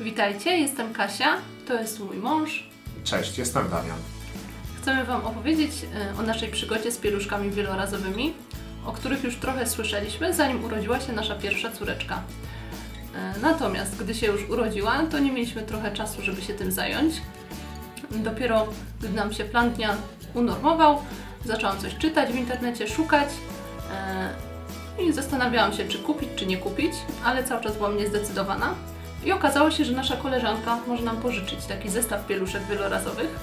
Witajcie, jestem Kasia, to jest mój mąż. Cześć, jestem Damian. Chcemy Wam opowiedzieć e, o naszej przygodzie z pieluszkami wielorazowymi, o których już trochę słyszeliśmy, zanim urodziła się nasza pierwsza córeczka. E, Natomiast gdy się już urodziła, to nie mieliśmy trochę czasu, żeby się tym zająć. Dopiero gdy nam się plan dnia unormował, zaczęłam coś czytać w internecie, szukać e, i zastanawiałam się, czy kupić, czy nie kupić, ale cały czas byłam niezdecydowana. I okazało się, że nasza koleżanka może nam pożyczyć taki zestaw pieluszek wielorazowych.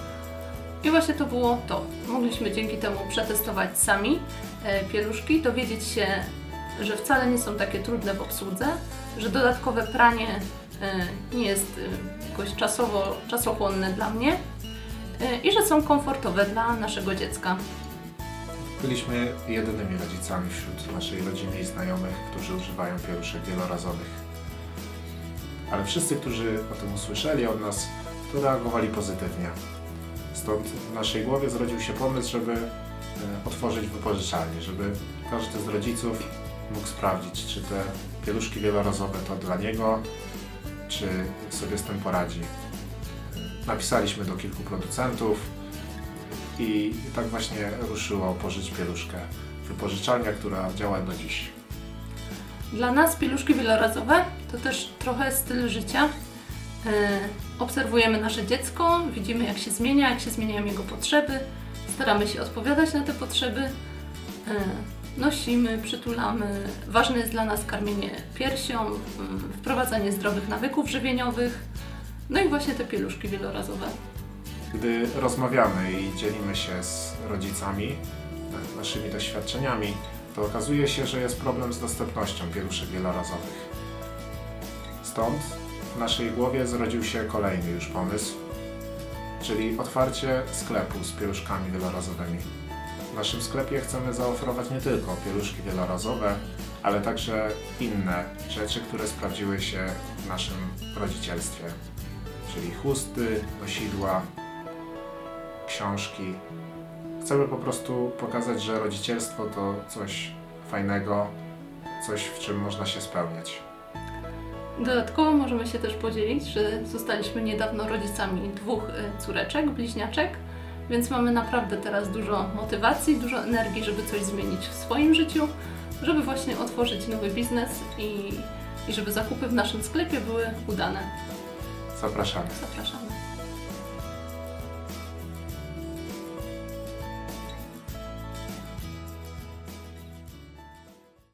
I właśnie to było to. Mogliśmy dzięki temu przetestować sami e, pieluszki, dowiedzieć się, że wcale nie są takie trudne w obsłudze, że dodatkowe pranie e, nie jest e, jakoś czasowo, czasochłonne dla mnie i że są komfortowe dla naszego dziecka. Byliśmy jedynymi rodzicami wśród naszej rodziny i znajomych, którzy używają pieluszek wielorazowych. Ale wszyscy, którzy o tym usłyszeli od nas, to reagowali pozytywnie. Stąd w naszej głowie zrodził się pomysł, żeby e, otworzyć wypożyczalnię, żeby każdy z rodziców mógł sprawdzić, czy te pieluszki wielorazowe to dla niego, czy sobie z tym poradzi. Napisaliśmy do kilku producentów, i tak właśnie ruszyło Pożycz Pieluszkę. Wypożyczalnia, która działa do dziś. Dla nas pieluszki wielorazowe to też trochę styl życia. E, Obserwujemy nasze dziecko, widzimy jak się zmienia, jak się zmieniają jego potrzeby, staramy się odpowiadać na te potrzeby, E, nosimy, przytulamy. Ważne jest dla nas karmienie piersią, wprowadzanie zdrowych nawyków żywieniowych, no i właśnie te pieluszki wielorazowe. Gdy rozmawiamy i dzielimy się z rodzicami e, naszymi doświadczeniami, to okazuje się, że jest problem z dostępnością pieluszek wielorazowych. Stąd w naszej głowie zrodził się kolejny już pomysł, czyli otwarcie sklepu z pieluszkami wielorazowymi. W naszym sklepie chcemy zaoferować nie tylko pieluszki wielorazowe, ale także inne rzeczy, które sprawdziły się w naszym rodzicielstwie, czyli chusty, nosidła, książki. Chcemy po prostu pokazać, że rodzicielstwo to coś fajnego, coś w czym można się spełniać. Dodatkowo możemy się też podzielić, że zostaliśmy niedawno rodzicami dwóch y, córeczek, bliźniaczek, więc mamy naprawdę teraz dużo motywacji, dużo energii, żeby coś zmienić w swoim życiu, żeby właśnie otworzyć nowy biznes i, i żeby zakupy w naszym sklepie były udane. Zapraszamy. Zapraszamy.